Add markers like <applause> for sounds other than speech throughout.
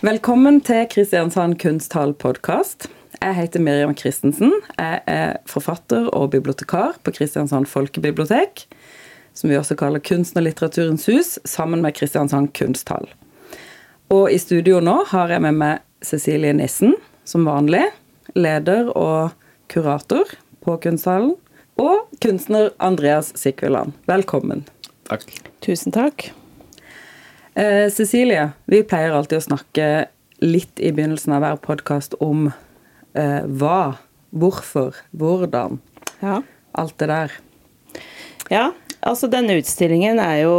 Velkommen til Kristiansand kunsthall-podkast. Jeg heter Miriam Christensen. Jeg er forfatter og bibliotekar på Kristiansand folkebibliotek, som vi også kaller Kunsten og litteraturens hus, sammen med Kristiansand kunsthall. Og i studio nå har jeg med meg Cecilie Nissen, som vanlig. Leder og kurator på Kunsthallen. Og kunstner Andreas Sikveland. Velkommen. Takk. Tusen takk. Eh, Cecilie, vi pleier alltid å snakke litt i begynnelsen av hver podkast om eh, hva, hvorfor, hvordan. Ja. Alt det der. ja, altså denne utstillingen er jo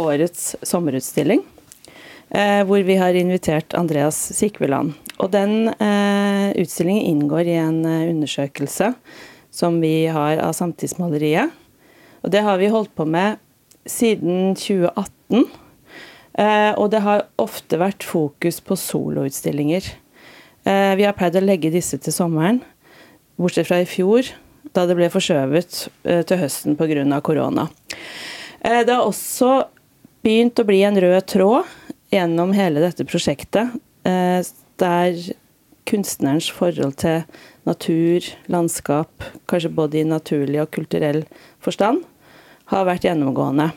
årets sommerutstilling. Eh, hvor vi har invitert Andreas Sikveland. Og den eh, utstillingen inngår i en eh, undersøkelse som vi har av samtidsmaleriet. Og det har vi holdt på med siden 2018. Eh, og det har ofte vært fokus på soloutstillinger. Eh, vi har pleid å legge disse til sommeren, bortsett fra i fjor, da det ble forskjøvet eh, til høsten pga. korona. Det har også begynt å bli en rød tråd gjennom hele dette prosjektet, der kunstnerens forhold til natur, landskap, kanskje både i naturlig og kulturell forstand, har vært gjennomgående.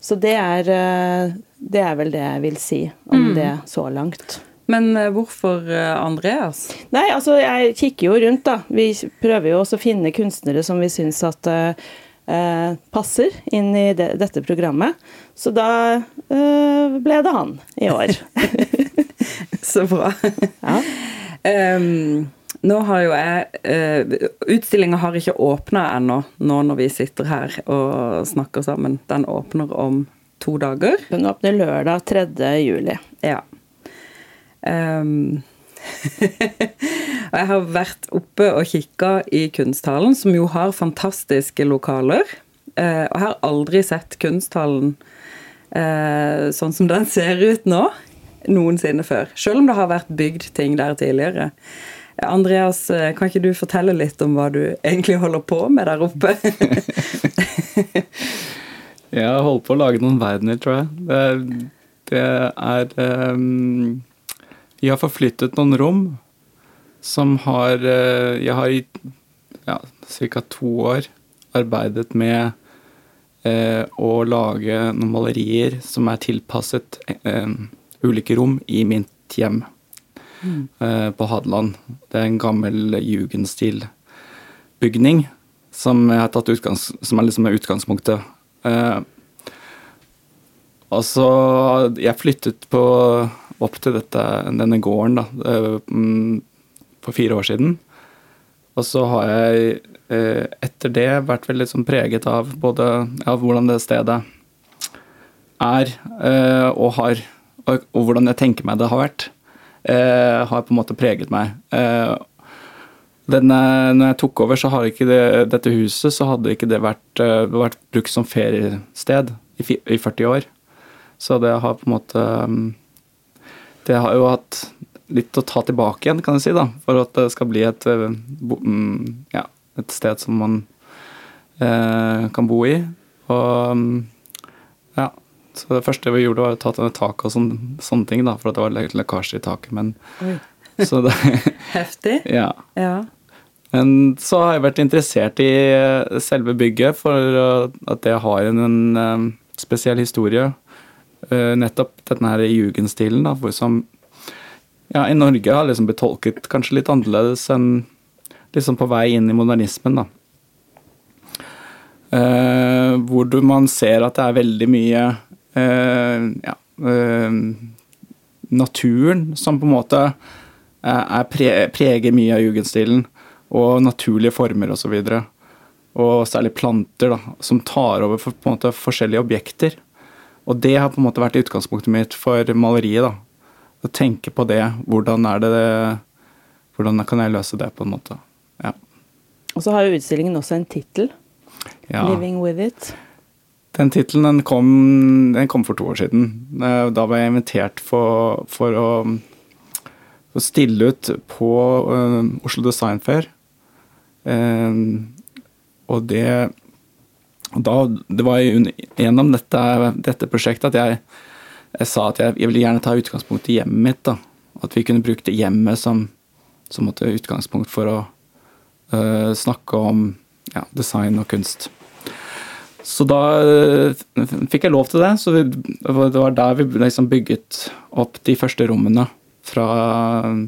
Så det er, eh, det er vel det jeg vil si om det så langt. Men eh, hvorfor eh, Andreas? Nei, altså jeg kikker jo rundt, da. Vi prøver jo også å finne kunstnere som vi syns at eh, passer inn i det, dette programmet. Så da eh, ble det han i år. <laughs> Så bra. Ja. <laughs> Em, nå har jo jeg uh, Utstillinga har ikke åpna ennå, nå når vi sitter her og snakker sammen. Den åpner om to dager. Den åpner lørdag 3. juli. Ja. <laughs> Um, jeg har vært oppe og kikka i Kunsthallen, som jo har fantastiske lokaler. Eh, og jeg har aldri sett Kunsthallen eh, sånn som den ser ut nå, noensinne før. Selv om det har vært bygd ting der tidligere. Andreas, eh, kan ikke du fortelle litt om hva du egentlig holder på med der oppe? <laughs> Jeg holder på å lage noen verdener, tror jeg. Det, det er um, Jeg har forflyttet noen rom som har eh, Jeg har i ja, ca. to år arbeidet med eh, å lage noen malerier som er tilpasset eh, ulike rom i mitt hjem eh, på Hadeland. Det er en gammel jugendstilbygning som, som er liksom utgangspunktet. Eh, altså, jeg flyttet på, opp til dette, denne gården da, eh, mm, for fire år siden. Og så har jeg eh, etter det vært veldig sånn preget av både ja, hvordan det stedet er og har og, og hvordan jeg tenker meg det har vært, eh, har på en måte preget meg. Eh, denne, når jeg tok over, så har ikke det, dette huset så hadde ikke det vært, eh, vært brukt som feriested i, i 40 år. Så det har på en måte mm, Det har jo hatt litt å ta tilbake igjen, kan jeg si, da, for at det skal bli et, eh, mm, ja, et sted som man eh, kan bo i. Og så det første vi gjorde, var å ta ned taket og sånne, sånne ting, da, for at det var lekkasje i taket. Men så det, <laughs> Heftig. ja. Ja. Men så har jeg vært interessert i eh, selve bygget, for at det har en, en eh, spesiell historie. Eh, Nettopp denne her jugendstilen, da, hvor som ja, i Norge har liksom blitt tolket kanskje litt annerledes enn liksom på vei inn i modernismen, da. Eh, hvor du, man ser at det er veldig mye ja, eh, naturen som på en måte er, er pre, preger mye av jugendstilen, og naturlige former osv. Og, så og særlig planter, da, som tar over for, på en måte, forskjellige objekter. Og det har på en måte vært utgangspunktet mitt for maleriet. da. Å tenke på det. Hvordan er det Hvordan kan jeg løse det, på en måte. Ja. Og så har jo utstillingen også en tittel. ja. 'Living with it'. Den tittelen kom, kom for to år siden. Eh, Da var jeg invitert for, for å, å stille ut på uh, Oslo Design Fair. Uh, og det da, Det var gjennom dette, dette prosjektet at jeg jeg sa at jeg, jeg ville gjerne ta utgangspunkt i hjemmet mitt. da. At vi kunne bruke det hjemmet som, som utgangspunkt for å uh, snakke om ja, design og kunst. Så da øh, fikk jeg lov til det. Så det var der vi liksom bygget opp de første rommene fra,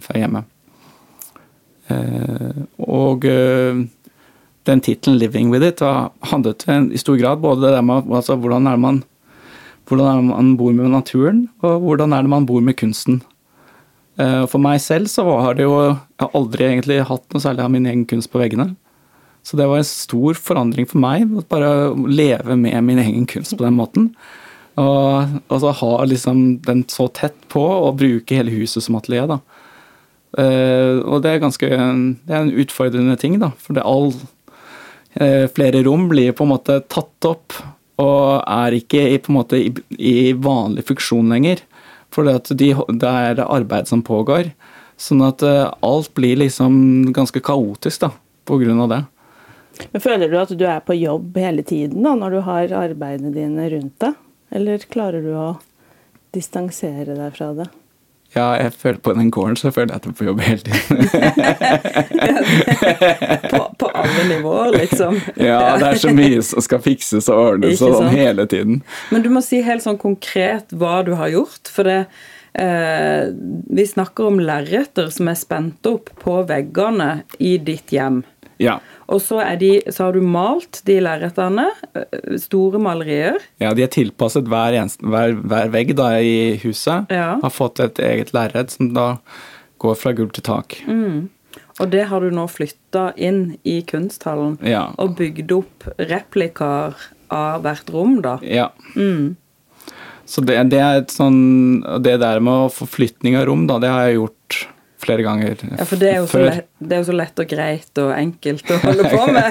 fra hjemmet. Eh, og øh, den tittelen 'Living with it' handlet i stor grad både det med altså, hvordan er det man hvordan er det man bor med naturen, og hvordan er det man bor med kunsten. Eh, for meg selv så har det jo Jeg har aldri egentlig hatt noe særlig av min egen kunst på veggene. Så det var en stor forandring for meg, å bare leve med min egen kunst på den måten. Og, og så ha liksom den så tett på, og bruke hele huset som atelier, da. Uh, og det er ganske Det er en utfordrende ting, da. For det er all uh, Flere rom blir på en måte tatt opp og er ikke i, på en måte i, i vanlig funksjon lenger. For det, de, det er arbeid som pågår. Sånn at uh, alt blir liksom ganske kaotisk da, på grunn av det. Men Føler du at du er på jobb hele tiden da, når du har arbeidene dine rundt deg? Eller klarer du å distansere deg fra det? Ja, jeg føler på den gården så føler jeg at jeg er på jobb hele tiden. <laughs> på, på, alle nivåer, liksom. <laughs> ja, det er så mye som skal fikses og ordnes og sånn hele tiden. Men du må si helt sånn konkret hva du har gjort. For det eh, Vi snakker om lerreter som er spent opp på veggene i ditt hjem. Ja. Og så, de, så, har du malt de lerretene. Eh, store malerier. Ja, de er tilpasset hver, eneste, hver, hver vegg da, i huset. Ja. Har fått et eget lerret som da går fra gulv til tak. Mm. Og det har du nå flytta inn i kunsthallen ja. og bygd opp replikaer av hvert rom, da. Ja. Mm. Så det, det, er et sånn Det der med forflytning av rom, da, det har jeg gjort flere ganger Ja, for det er, lett, det er, jo så lett, og greit og enkelt å holde på med.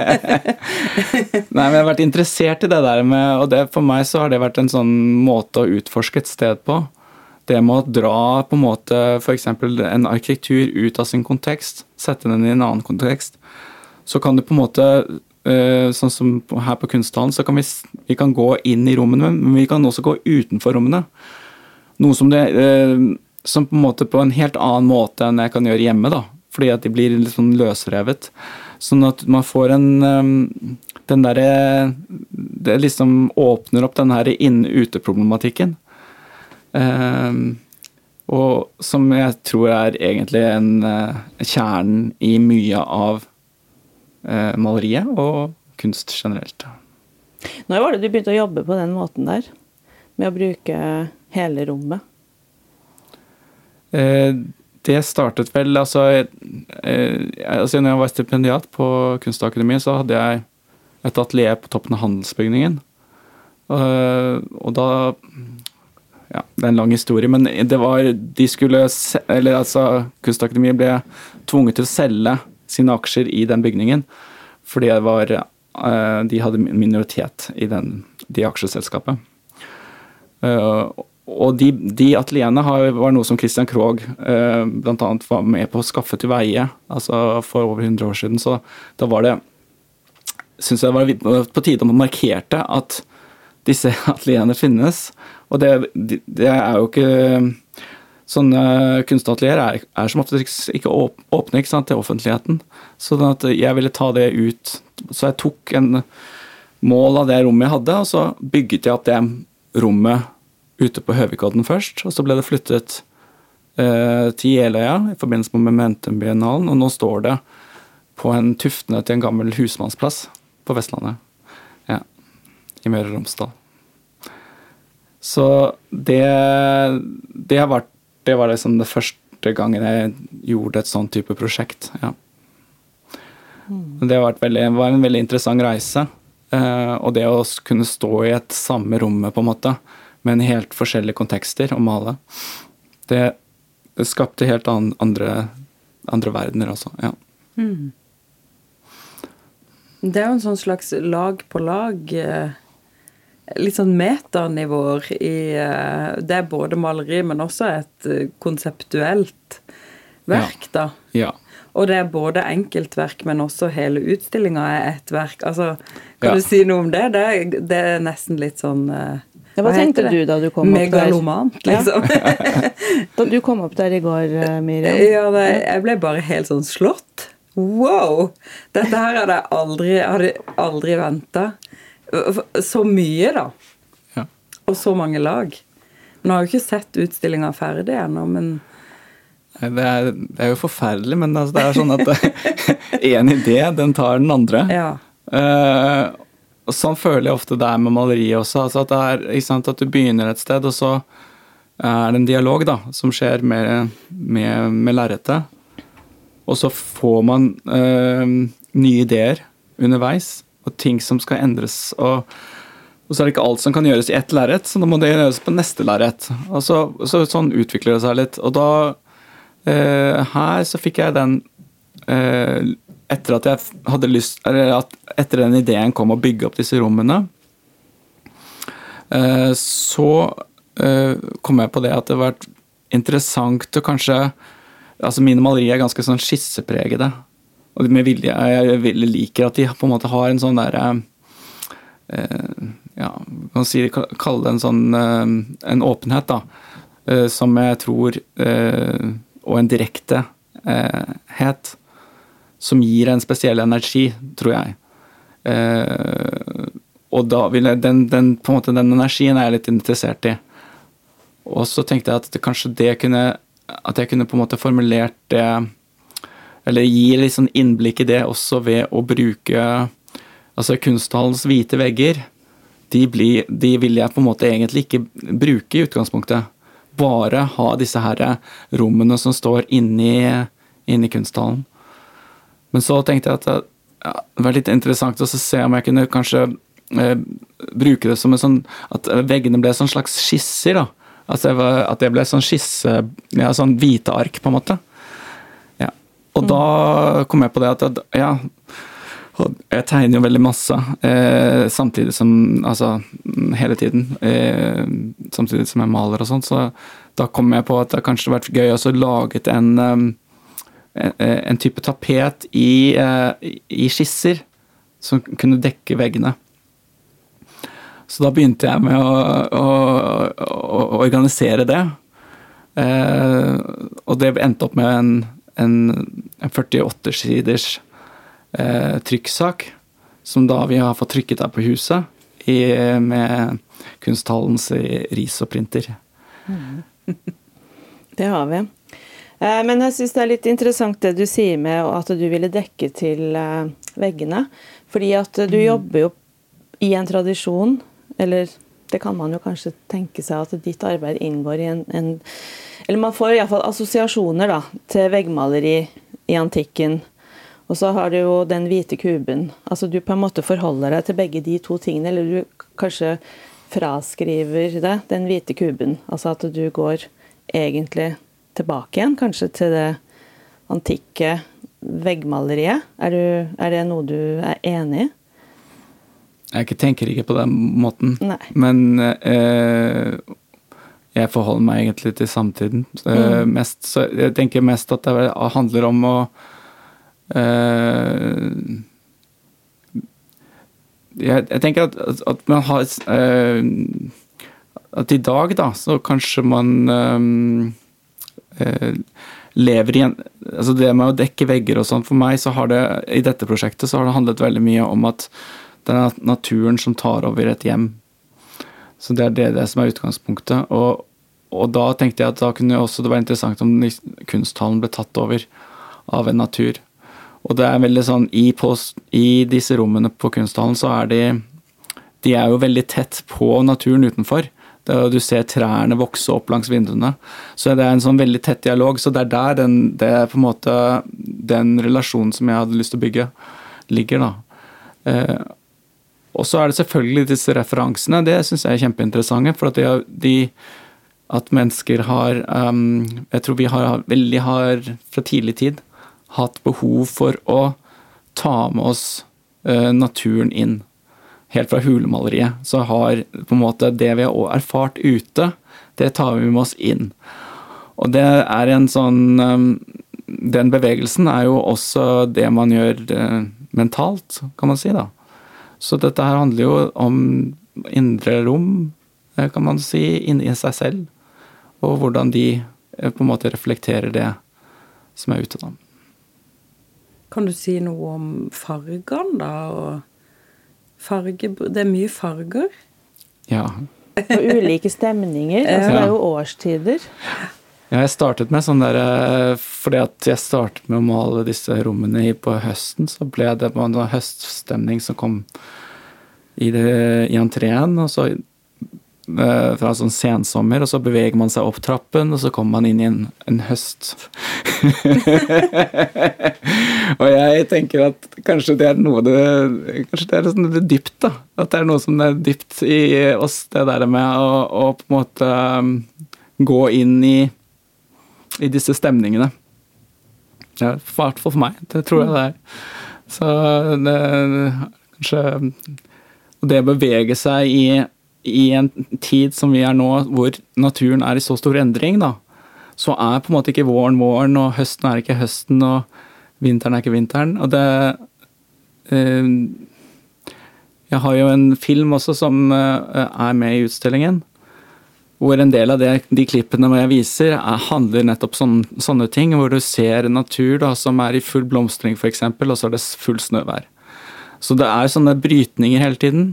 <laughs> Nei, men jeg har vært interessert i det der med Og det, for meg så har det vært en sånn måte å utforske et sted på. Det med å dra på en måte f.eks. en arkitektur ut av sin kontekst, sette den i en annen kontekst, så kan du på en måte eh, Sånn som her på Kunsthallen, så kan vi, vi kan gå inn i rommene, men vi kan også gå utenfor rommene. Noe som det eh, som på en måte på en helt annen måte enn jeg kan gjøre hjemme. da, Fordi at de blir litt sånn løsrevet. Sånn at man får en Den derre Det liksom åpner opp den her inne-ute-problematikken. Um, og som jeg tror er egentlig en uh, kjernen i mye av uh, maleriet og kunst generelt. Når var det du begynte å jobbe på den måten der? Med å bruke hele rommet? Eh, det startet vel altså, eh, altså Når jeg var stipendiat på Kunstakademiet, så hadde jeg et atelier på toppen av Handelsbygningen. Uh, og da Ja, det er en lang historie, men det var De skulle Eller altså, Kunstakademiet ble tvunget til å selge sine aksjer i den bygningen fordi det var, de hadde minoritet i den, de aksjeselskapet. Og de, de atelierne var noe som Christian Krogh eh, bl.a. var med på å skaffe til veie altså for over 100 år siden. Så da var det Syns jeg det var på tide å markerte at disse <laughs> atelierene finnes. Og det, det er jo ikke Sånne kunstatelier er, er som oftest ikke åpne ikke sant, til offentligheten. Så at jeg ville ta det ut. Så jeg tok en mål av det rommet jeg hadde, og så bygget jeg opp det rommet ute på Høvikodden først, og så ble det flyttet eh, til Jeløya i forbindelse med Momentum-biennalen, og nå står det på en tuftene til en gammel husmannsplass på Vestlandet. Ja, I Møre og Romsdal. Så det, det, vært, det var liksom det første gangen jeg gjorde et sånn type prosjekt. ja. Det veldig, var en veldig interessant reise. Eh, og det å kunne stå i et samme rommet, på en måte, men helt forskjellige kontekster å male. Det, det skapte helt andre, andre, verdener også. Ja. Mm. Det er jo en sånn slags lag på lag eh, Litt sånn metanivåer i eh, Det er både maleri, men også et eh, konseptuelt verk, ja. da. Ja. Og det er både enkeltverk, men også hele utstillinga er et verk. Altså, kan ja. du si noe om det? det? Det, er nesten litt sånn Ja, hva, Hva tenkte du da du kom opp der? Megaloman, liksom. <laughs> Da du kom opp der i går, eh, Miriam? Ja, det, jeg ble bare helt sånn slått. Wow! Dette her hadde jeg aldri, hadde aldri venta. Så mye, da. Ja. Og så mange lag. Nå har jeg jo ikke sett utstillinga ferdig ennå, men Det er, det er jo forferdelig, men altså, det er sånn at <laughs> én idé, den tar den andre. ja. Eh, og sånn føler jeg ofte det er med maleriet også. Altså at, er, sant, at du begynner et sted, og så er det en dialog da, som skjer med, med, med lerretet. Og så får man øh, nye ideer underveis, og ting som skal endres. Og, og så er det ikke alt som kan gjøres i ett lerret, så da må det gjøres på neste lerret. Så, så sånn utvikler det seg litt. Og da øh, Her så fikk jeg den øh, Etter at jeg hadde lyst Eller at etter den ideen kom å bygge opp disse rommene, eh, så eh, kom jeg på det at det har vært interessant å kanskje Altså mine malerier er ganske sånn skissepregede. Og med vilje, jeg liker at de på en måte har en sånn derre eh, Ja, kan si, kalle det en sånn en åpenhet, da. som jeg tror Og en direktehet som gir en spesiell energi, tror jeg. Eh, og da vil jeg, den, den, på en måte, den energien er jeg litt interessert i. Og så tenkte jeg at det, kanskje det kunne At jeg kunne på en måte formulert det Eller gi litt sånn innblikk i det også ved å bruke Altså kunsthallens hvite vegger. De, blir, de vil jeg på en måte egentlig ikke bruke i utgangspunktet. Bare ha disse her rommene som står inni, inni kunsthallen. Men så tenkte jeg at ja, det var litt interessant å se om jeg kunne kanskje eh, bruke det som en sånn At veggene ble sånn slags skisser. da. At det, var, at det ble sånn skisse ja, Sånn hvite ark, på en måte. Ja. Og da kom jeg på det at ja, jeg tegner jo veldig masse, eh, samtidig som Altså hele tiden. Eh, samtidig som jeg maler og sånn. Så da kom jeg på at det kanskje hadde vært gøy å laget en, eh, en, en type tapet i, eh, i skisser som kunne dekke veggene. Så da begynte jeg med å, å, å, å organisere det. Eh, og det endte opp med en, en, en 48-siders eh, trykksak, som da vi har fått trykket her på huset i, med Kunsthallens ris og printer. <laughs> Det har vi. Eh, Men jeg syns det er litt interessant det du sier med at du ville dekke til eh, veggene. Fordi at du jobber jo i en tradisjon, eller det kan man jo kanskje tenke seg at ditt arbeid inngår i en, en Eller man får iallfall assosiasjoner da, til veggmaleri i antikken. Og så har du jo den hvite kuben. Altså du på en måte forholder deg til begge de to tingene, eller du kanskje fraskriver det, den hvite kuben. Altså at du går egentlig tilbake igjen, kanskje til det antikke veggmaleriet. Er, du, er det noe du er enig i? Jeg tenker ikke på den måten, Nei. men eh, jeg forholder meg egentlig til samtiden. Eh, mest, så jeg tenker mest at det handler om å eh, jeg, jeg tenker at, at, at man har eh, At i dag, da, så kanskje man eh, eh, lever i en Altså det med å dekke vegger og sånn, for meg så har det i dette prosjektet så har det handlet veldig mye om at det er naturen som tar over et hjem. Så det er det, det som er utgangspunktet. Og, og da tenkte jeg at da kunne også det være interessant om kunsthallen ble tatt over av en natur. Og det er veldig sånn i, post, i disse rommene på kunsthallen så er de De er jo veldig tett på naturen utenfor. Det, er- du ser trærne vokse opp langs vinduene. Så det er en sånn veldig tett dialog. Så det er der den, det er på en måte den relasjonen som jeg hadde lyst til å bygge, ligger, da. Eh, og så er det selvfølgelig disse referansene. Det syns jeg er kjempeinteressante. For at, de, de, at mennesker har um, Jeg tror vi har veldig har fra tidlig tid hatt behov for å ta med oss uh, naturen inn. Helt fra hulemaleriet så har på en måte det vi har erfart ute, det tar vi med oss inn. Og det er en sånn um, Den bevegelsen er jo også det man gjør eh, mentalt, kan man si, da. Så dette her handler jo om indre rom, eh, kan man si, inni seg selv. Og hvordan de eh, på en måte reflekterer det som er ute, da. Kan du si noe om fargene, da? Og farge Det er mye farger. Ja. Og ulike stemninger. Altså, det er jo årstider. Ja, jeg startet med sånn der eh, Fordi at jeg startet med å male disse rommene på høsten, så ble det en sånn høststemning som kom i, det, i entreen. Og så fra sånn sensommer, og så beveger man seg opp trappen, og så kommer man inn i en, en høst. <laughs> og jeg tenker at kanskje det er noe det Kanskje det er sånn det dypt, da. At det er noe som er dypt i oss, det der med å, å på en måte um, gå inn i i disse stemningene. Ja, I hvert fall for meg. Det tror jeg det er. Så det kanskje Det å bevege seg i, i, en tid som vi er nå, hvor naturen er i så stor endring, da, så er på en måte ikke våren våren, og høsten er ikke høsten, og vinteren er ikke vinteren. Og det eh, Jeg har jo en film også som eh, er med i utstillingen hvor en del av det, de klippene jeg viser, er, handler nettopp sånn, sånne ting. Hvor du ser natur da, som er i full blomstring, f.eks., og så er det full snøvær. Så det er sånne brytninger hele tiden.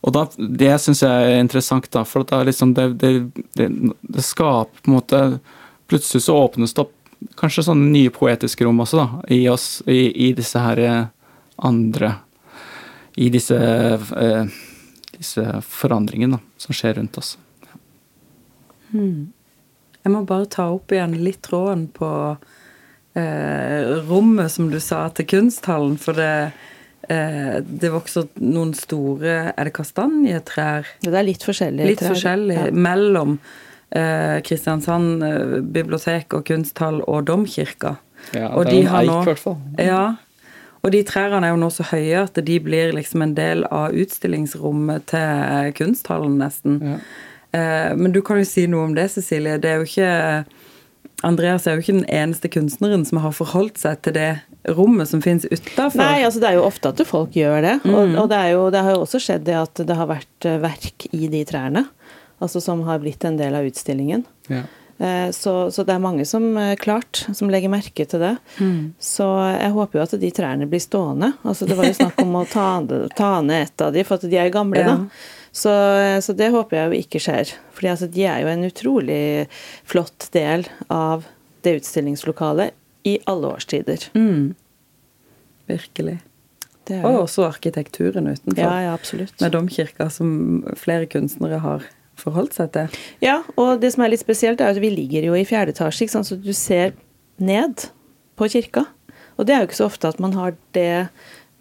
Og da, det syns jeg er interessant, da, for liksom det, det, det, det, skaper på en måte Plutselig så åpnes det opp kanskje sånne nye poetiske rom også, da, i oss, i, i disse her eh, andre I disse, eh, disse forandringene da, som skjer rundt oss. Hmm. Jeg må bare ta opp igjen litt tråden på eh, rommet som du sa til kunsthallen, for det det vokser noen store Er det kastanjetrær? Det er litt forskjellige litt trær. Forskjellig, ja. mellom eh, Kristiansand eh, bibliotek og kunsthall og domkirka. Ja, og det er en eik, i hvert fall. Ja. Og de trærne er jo nå så høye at de blir liksom en del av utstillingsrommet til kunsthallen, nesten. Ja. Eh, men du kan jo si noe om det, Cecilie. Det er jo ikke Andreas er jo ikke den eneste kunstneren som har forholdt seg til det rommet som finnes utafor. Nei, altså det er jo ofte at folk gjør det. Mm. Og, og det, jo, det, har jo også skjedd det at det har vært eh, verk i de trærne. Altså som har blitt en del av utstillingen. Ja. Eh, så, så, det er mange som klart, som legger merke til det. Mm. Så jeg håper jo at de trærne blir stående. Altså det var jo snakk om å ta, ta ned et av de, for de er jo gamle, ja. da. Så, så, det håper jeg jo ikke skjer. For altså, de er jo en utrolig flott del av det utstillingslokalet i alle årstider. Mm. Virkelig. Og også arkitekturen utenfor. Ja, ja, absolutt. Med domkirka, som flere kunstnere har forholdt seg til. Ja, og det som er litt spesielt, er at vi ligger jo i fjerde etasje, så du ser ned på kirka. Og det er jo ikke så ofte at man har det,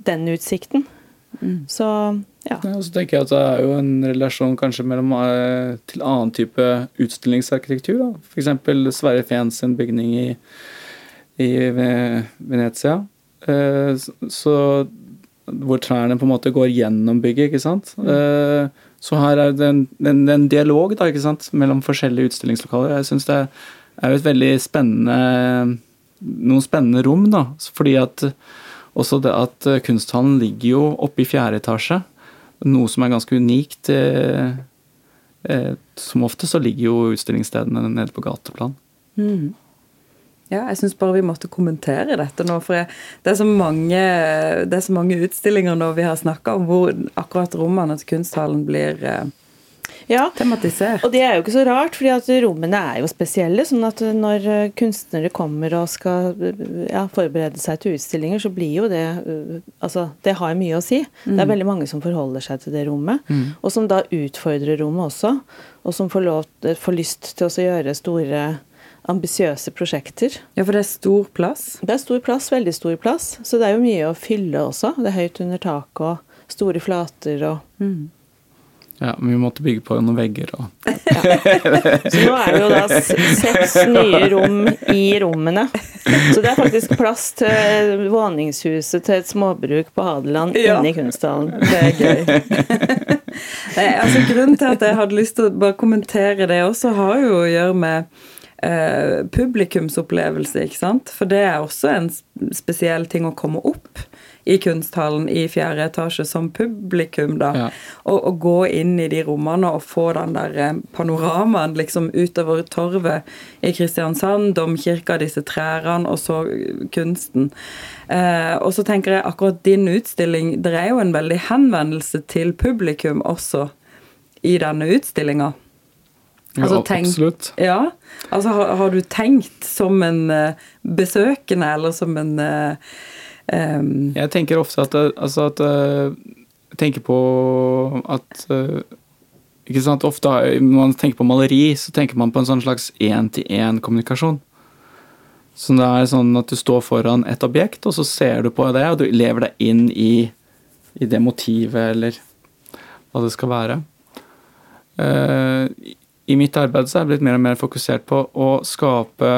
den utsikten. Mm. Så ja. ja. Så tenker jeg at det er jo en relasjon kanskje mellom eh, til annen type utstillingsarkitektur. da. F.eks. Sverre Fehn sin bygning i, i Venezia. Eh, så, hvor trærne på en måte går gjennom bygget, ikke sant. Mm. Eh, så her er det en, en, en, dialog da, ikke sant, mellom forskjellige utstillingslokaler. Jeg syns det er jo et veldig spennende noen spennende rom, da. Fordi at også det at kunsthallen ligger jo oppe i fjerde etasje. Noe som er ganske unikt. Eh, eh, som ofte så ligger jo utstillingsstedene nede på gateplan. Mm. Ja, jeg syns bare vi måtte kommentere dette nå. For jeg, det, er mange, det, er så mange, utstillinger nå vi har snakka om hvor akkurat rommene til kunsthallen blir eh, ja, tematisert. Og det er jo ikke så rart, fordi at rommene er jo spesielle. sånn at når eh, kunstnere kommer og skal ja, forberede seg til utstillinger, så blir jo det eh, Altså, det har mye å si. Mm. Det er veldig mange som forholder seg til det rommet, mm. og som da utfordrer rommet også. Og som får, lov, får lyst til å gjøre store ambisiøse prosjekter. Ja, for det er stor plass? Det er stor plass, veldig stor plass. Så det er jo mye å fylle også. Det er høyt under taket og store flater og mm. Ja, men vi måtte bygge på noen vegger og ja. <laughs> Så nå er det jo da seks nye rom i rommene. Så det er faktisk plass til våningshuset til et småbruk på Hadeland ja. inne i kunsthallen. Det er gøy. <laughs> altså, grunnen til at jeg hadde lyst til å bare kommentere det også, har jo å gjøre med eh, publikumsopplevelse, ikke sant. For det er også en spesiell ting å komme opp i kunsthallen i fjerde etasje som publikum, da. Ja. Og, og gå inn i de rommene og få den der eh, panoramaen liksom utover torvet i Kristiansand, domkirka, disse trærne, og så kunsten. Eh, og så tenker jeg akkurat din utstilling, det er jo en veldig henvendelse til publikum også i denne utstillinga. Altså, tenk- absolutt. Ja, altså har, har du tenkt som en eh, besøkende, eller som en eh, em, Jeg tenker ofte at, altså at eh, Jeg tenker på at eh, ikke sant, Ofte når man tenker på maleri, så tenker man på en sånn slags én-til-én-kommunikasjon. Så det er sånn at du står foran et objekt, og så ser du på det, og du lever deg inn i, i det motivet, eller hva det skal være. I- mitt arbeid så er jeg blitt mer og mer fokusert på å skape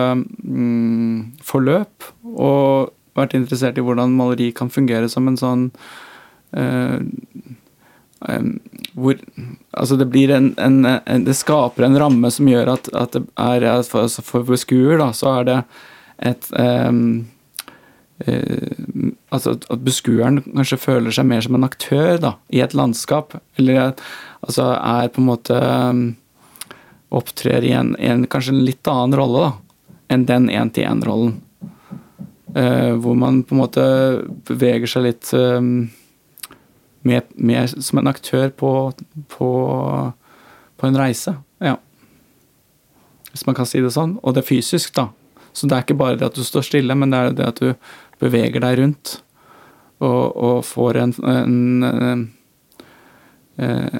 mm, forløp, og vært interessert i hvordan maleri kan fungere som en sånn uh, um, hvor Altså, det en, en, en Det skaper en ramme som gjør at, at det er For, altså for beskuer, da, så er det et um, uh, altså at- beskueren kanskje føler seg mer som en aktør da, i et landskap. Eller altså er på en måte em, Opptrer i en, en kanskje en litt annen rolle da, enn den én-til-én-rollen. Uh, hvor man på en måte beveger seg litt uh, mer, med, som en aktør på, på, på en reise. Ja. Hvis man kan si det sånn. Og det er fysisk, da. Så det er ikke bare det at du står stille, men det er det at du beveger deg rundt. Og, og får en, en, en, eh,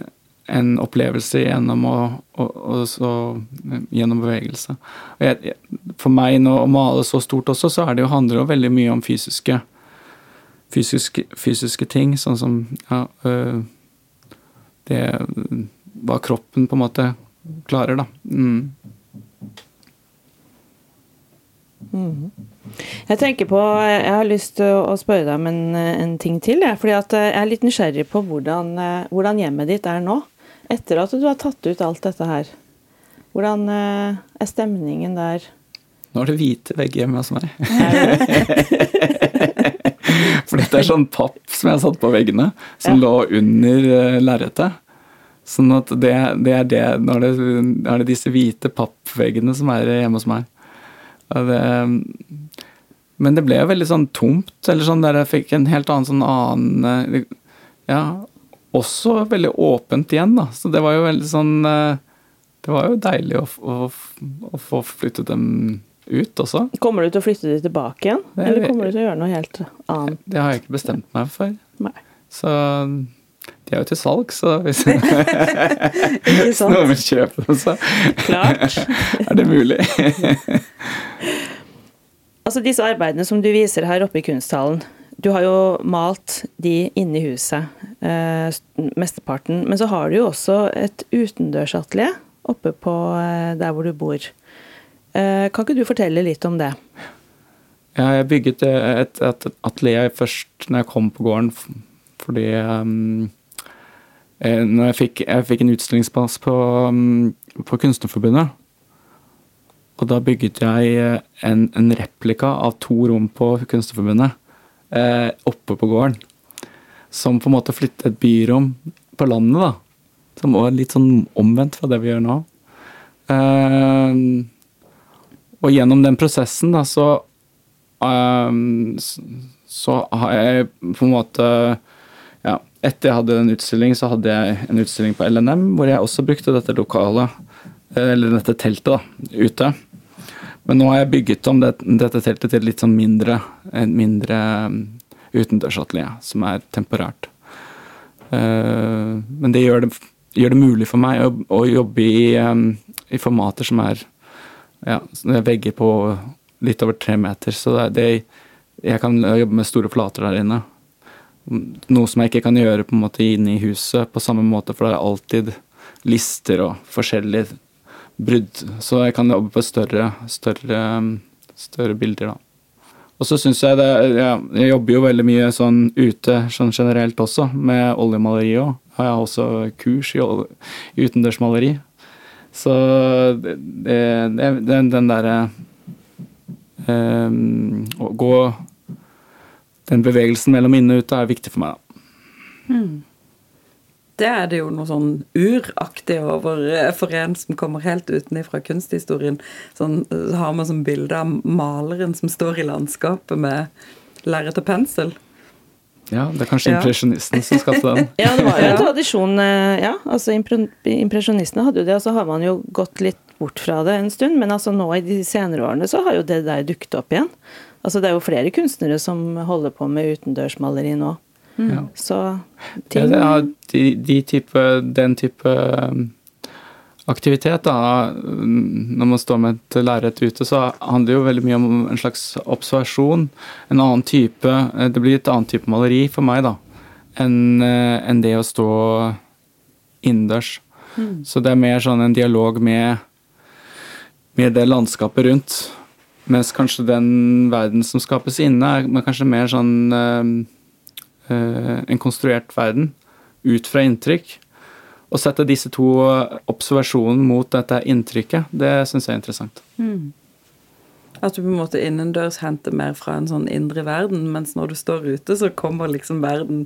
en opplevelse gjennom, å, og, og gjennom bevegelse. Jeg, for meg nå å male så stort også, så det jo, handler det jo veldig mye om fysiske fysiske, fysiske ting, sånn som ja, øh, det Hva kroppen på en måte klarer, da. Mm. Jeg tenker på, jeg har lyst til å spørre deg om en, en ting til. Jeg, fordi at eh, jeg er litt nysgjerrig på hvordan, eh, hvordan hjemmet ditt er nå. Etter at du har tatt ut alt dette her. Hvordan eh, er stemningen der? Nå er det hvite vegger hjemme hos meg. <laughs> For dette er sånn papp som jeg har satt på veggene, som Ja. lå under uh, lerretet. Sånn at det, det er det Nå er det, er det disse hvite pappveggene som er hjemme hos meg. Det, men det ble jo veldig sånn tomt, eller sånn der jeg fikk en helt annen sånn annen eh, Ja, også veldig åpent igjen, da. Så det var jo veldig sånn eh, Det var jo deilig å, å, å få flyttet dem ut også. Kommer du til å flytte dem tilbake igjen? Det er- Eller kommer du til å gjøre noe helt annet? Det har jeg ikke bestemt meg for. Nei. Så de er jo til salg, så hvis, <laughs> noen vil kjøpe dem, så Klart. <laughs> er det mulig. <laughs> Altså Disse arbeidene som du viser her oppe i kunsthallen, du har jo malt de inne i huset, eh, mesteparten. Men så har du jo også et utendørsatelier oppe på eh, der hvor du bor. Eh, kan ikke du fortelle litt om det? Ja, jeg bygget et, et atelier først når jeg kom på gården, fordi um, eh, når jeg fikk, jeg fikk en utstillingsplass på, um, på Kunstnerforbundet. Og da bygget jeg eh, en, en replika av to rom på Kunstnerforbundet eh, oppe på gården. Som på en måte flyttet et byrom på landet, da. Som var litt sånn omvendt fra det vi gjør nå. Eh, og gjennom den prosessen, da, så eh, så har jeg på en måte Ja, etter jeg hadde en utstilling, så hadde jeg en utstilling på LNM, hvor jeg også brukte dette lokalet, eh, eller dette teltet, da, ute. Men nå har jeg bygget om det, dette teltet til litt sånn mindre, en mindre um, utendørsatelier, som er temporært. Eh, men det gjør det, gjør det mulig for meg å, å jobbe i, um, i formater som er ja, er vegger på litt over tre meter, så det, det, jeg kan jobbe med store flater der inne. Noe som jeg ikke kan gjøre på en måte inne i huset på samme måte, for det er alltid lister og forskjellige brudd. Så jeg kan jobbe på større, større, større bilder, da. Og så syns jeg det ja, Jeg jobber jo veldig mye sånn ute sånn generelt også, med oljemaleri òg. Har jeg også kurs i ol- utendørsmaleri. Så det, det, den, den derre um, Å gå den bevegelsen mellom inne og ute er viktig for meg. Det er det jo noe sånn uraktig over eh, for en som kommer helt utenfra kunsthistorien. Sånn, så har man sånn bilde av maleren som står i landskapet med lerret og pensel. Ja, Det er kanskje Ja. impresjonisten som skapte den. <laughs> Ja, det var jo en tradisjon. eh, Ja, altså Impresjonistene hadde jo det, og så har man jo gått litt bort fra det en stund. Men altså nå i de senere årene så har jo det der dukket opp igjen. Altså Det er jo flere kunstnere som holder på med utendørsmaleri nå. Ja. Så Ja, ting det er de, de type, den type um, aktivitet, da, um, når man står med et lerret ute, så handler det jo veldig mye om en slags observasjon. En annen type eh, Det blir et annet type maleri for meg, da, enn en det å stå innendørs. Så det er mer sånn en dialog med, med det landskapet rundt. Mens kanskje den verden som skapes inne, er kanskje mer sånn eh, eh, en konstruert verden ut fra inntrykk. Å sette disse to observasjonene mot dette inntrykket, det syns jeg er interessant. At du på en måte innendørs henter mer fra en sånn indre verden, mens når du står ute, så kommer liksom verden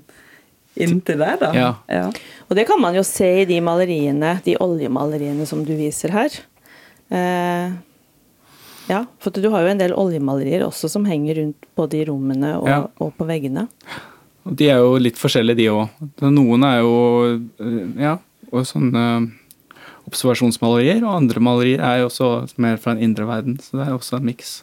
inn til deg, da. Ja. ja. Og det kan man jo se i de maleriene, de oljemaleriene som du viser her. Eh, ja, for du har jo en del oljemalerier også som henger rundt både i rommene og, Ja. og på veggene. De er jo litt forskjellige, de òg. Noen er jo eh, ja, og sånne observasjonsmalerier, og andre malerier er jo også mer fra en indre verden. Så det er også en miks.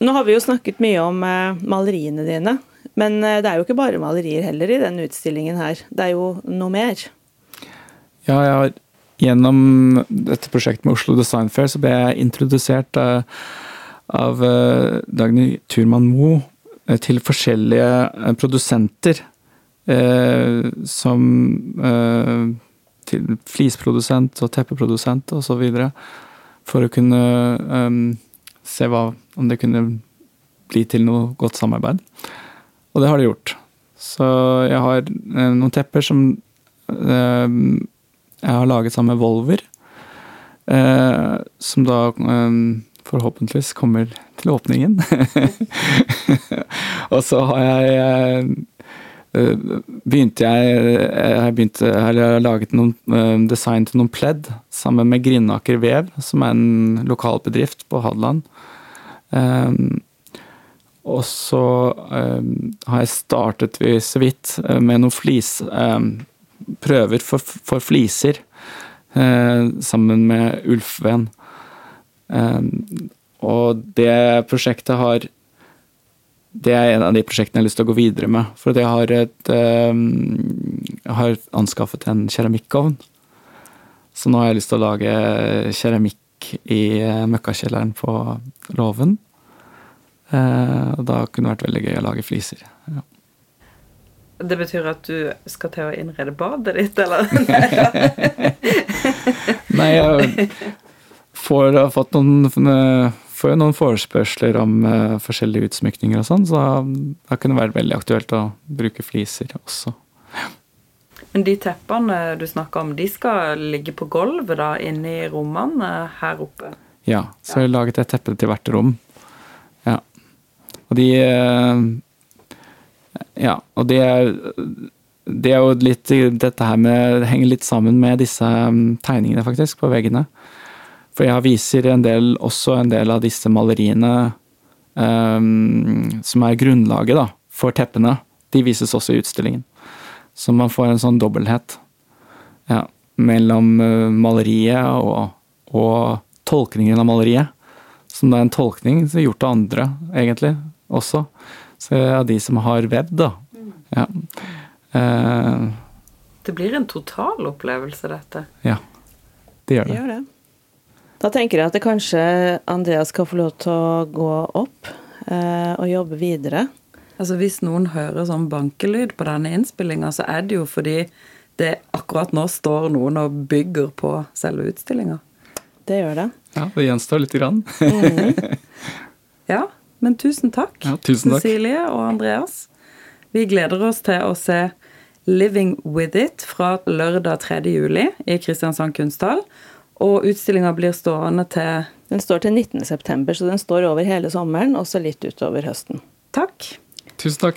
Nå har vi jo snakket mye om eh, maleriene dine, men eh, det er jo ikke bare malerier heller i denne utstillingen her. Det er jo noe mer. Ja, jeg har gjennom dette prosjektet med Oslo Design Fair så ble jeg introdusert eh, av eh, Dagny Turman Moe eh, til forskjellige eh, produsenter eh, som eh, til flisprodusent og teppeprodusent videre, for å kunne eh, se hva, om det kunne bli til noe godt samarbeid. Og det har det gjort. Så jeg har eh, noen tepper som eh, jeg har laget sammen med Volver. Eh, som da eh, forhåpentligvis kommer til åpningen. <laughs> og så har jeg eh, eh, begynte jeg Jeg begynte, jeg laget noen eh, design til noen pledd sammen med Grindaker Vev, som er en lokal bedrift på Hadeland. Um, og så um, har jeg startet vi så vidt eh, med noen flis... um, prøver for, for fliser eh, sammen med Ulfven. Eh, og det prosjektet har Det er en av de prosjektene jeg har lyst til å gå videre med. For jeg har, et, eh, jeg har anskaffet en keramikkovn. Så nå har jeg lyst til å lage keramikk i eh, møkkakjelleren på låven. Eh, og da kunne det vært veldig gøy å lage fliser. Ja. Det betyr at du skal til å innrede badet ditt, eller? <laughs> Nei, jeg får, har fått noen, får jo noen forespørsler om uh, forskjellige utsmykninger og sånn, så da kunne det være veldig aktuelt å bruke fliser også. Men de teppene du snakker om, de skal ligge på gulvet da, inne i rommene her oppe? Ja, så har jeg laget et teppe til hvert rom. Ja. Og de eh, Ja, og det er det er jo litt Dette her med Det henger litt sammen med disse mm, tegningene, faktisk, på veggene. For jeg viser en del, også en del av disse maleriene um, som er grunnlaget da, for teppene. De vises også i utstillingen. Så man får en sånn dobbelthet ja, mellom uh, maleriet og, og tolkningen av maleriet. Som det er en tolkning som er gjort av andre, egentlig, også. Så av de som har vevd, da. Ja. Uh, Det blir en total opplevelse, dette. ja. Det gjør det. Gjør det. Da tenker jeg at det kanskje Andreas skal få lov til å gå opp eh, og jobbe videre. Altså Hvis noen hører sånn bankelyd på denne innspillinga, så er det jo fordi det akkurat nå står noen og bygger på selve utstillinga. Det gjør det. Ja, det gjenstår lite grann. Ja, men tusen takk, Ja, tusen takk. Cecilie og Andreas. Vi gleder oss til å se Living With It fra lørdag 3. juli i Kristiansand kunsthall. Og utstillinga blir stående til Den står til 19.9, så den står over hele sommeren, og så litt utover høsten. Takk. Tusen takk.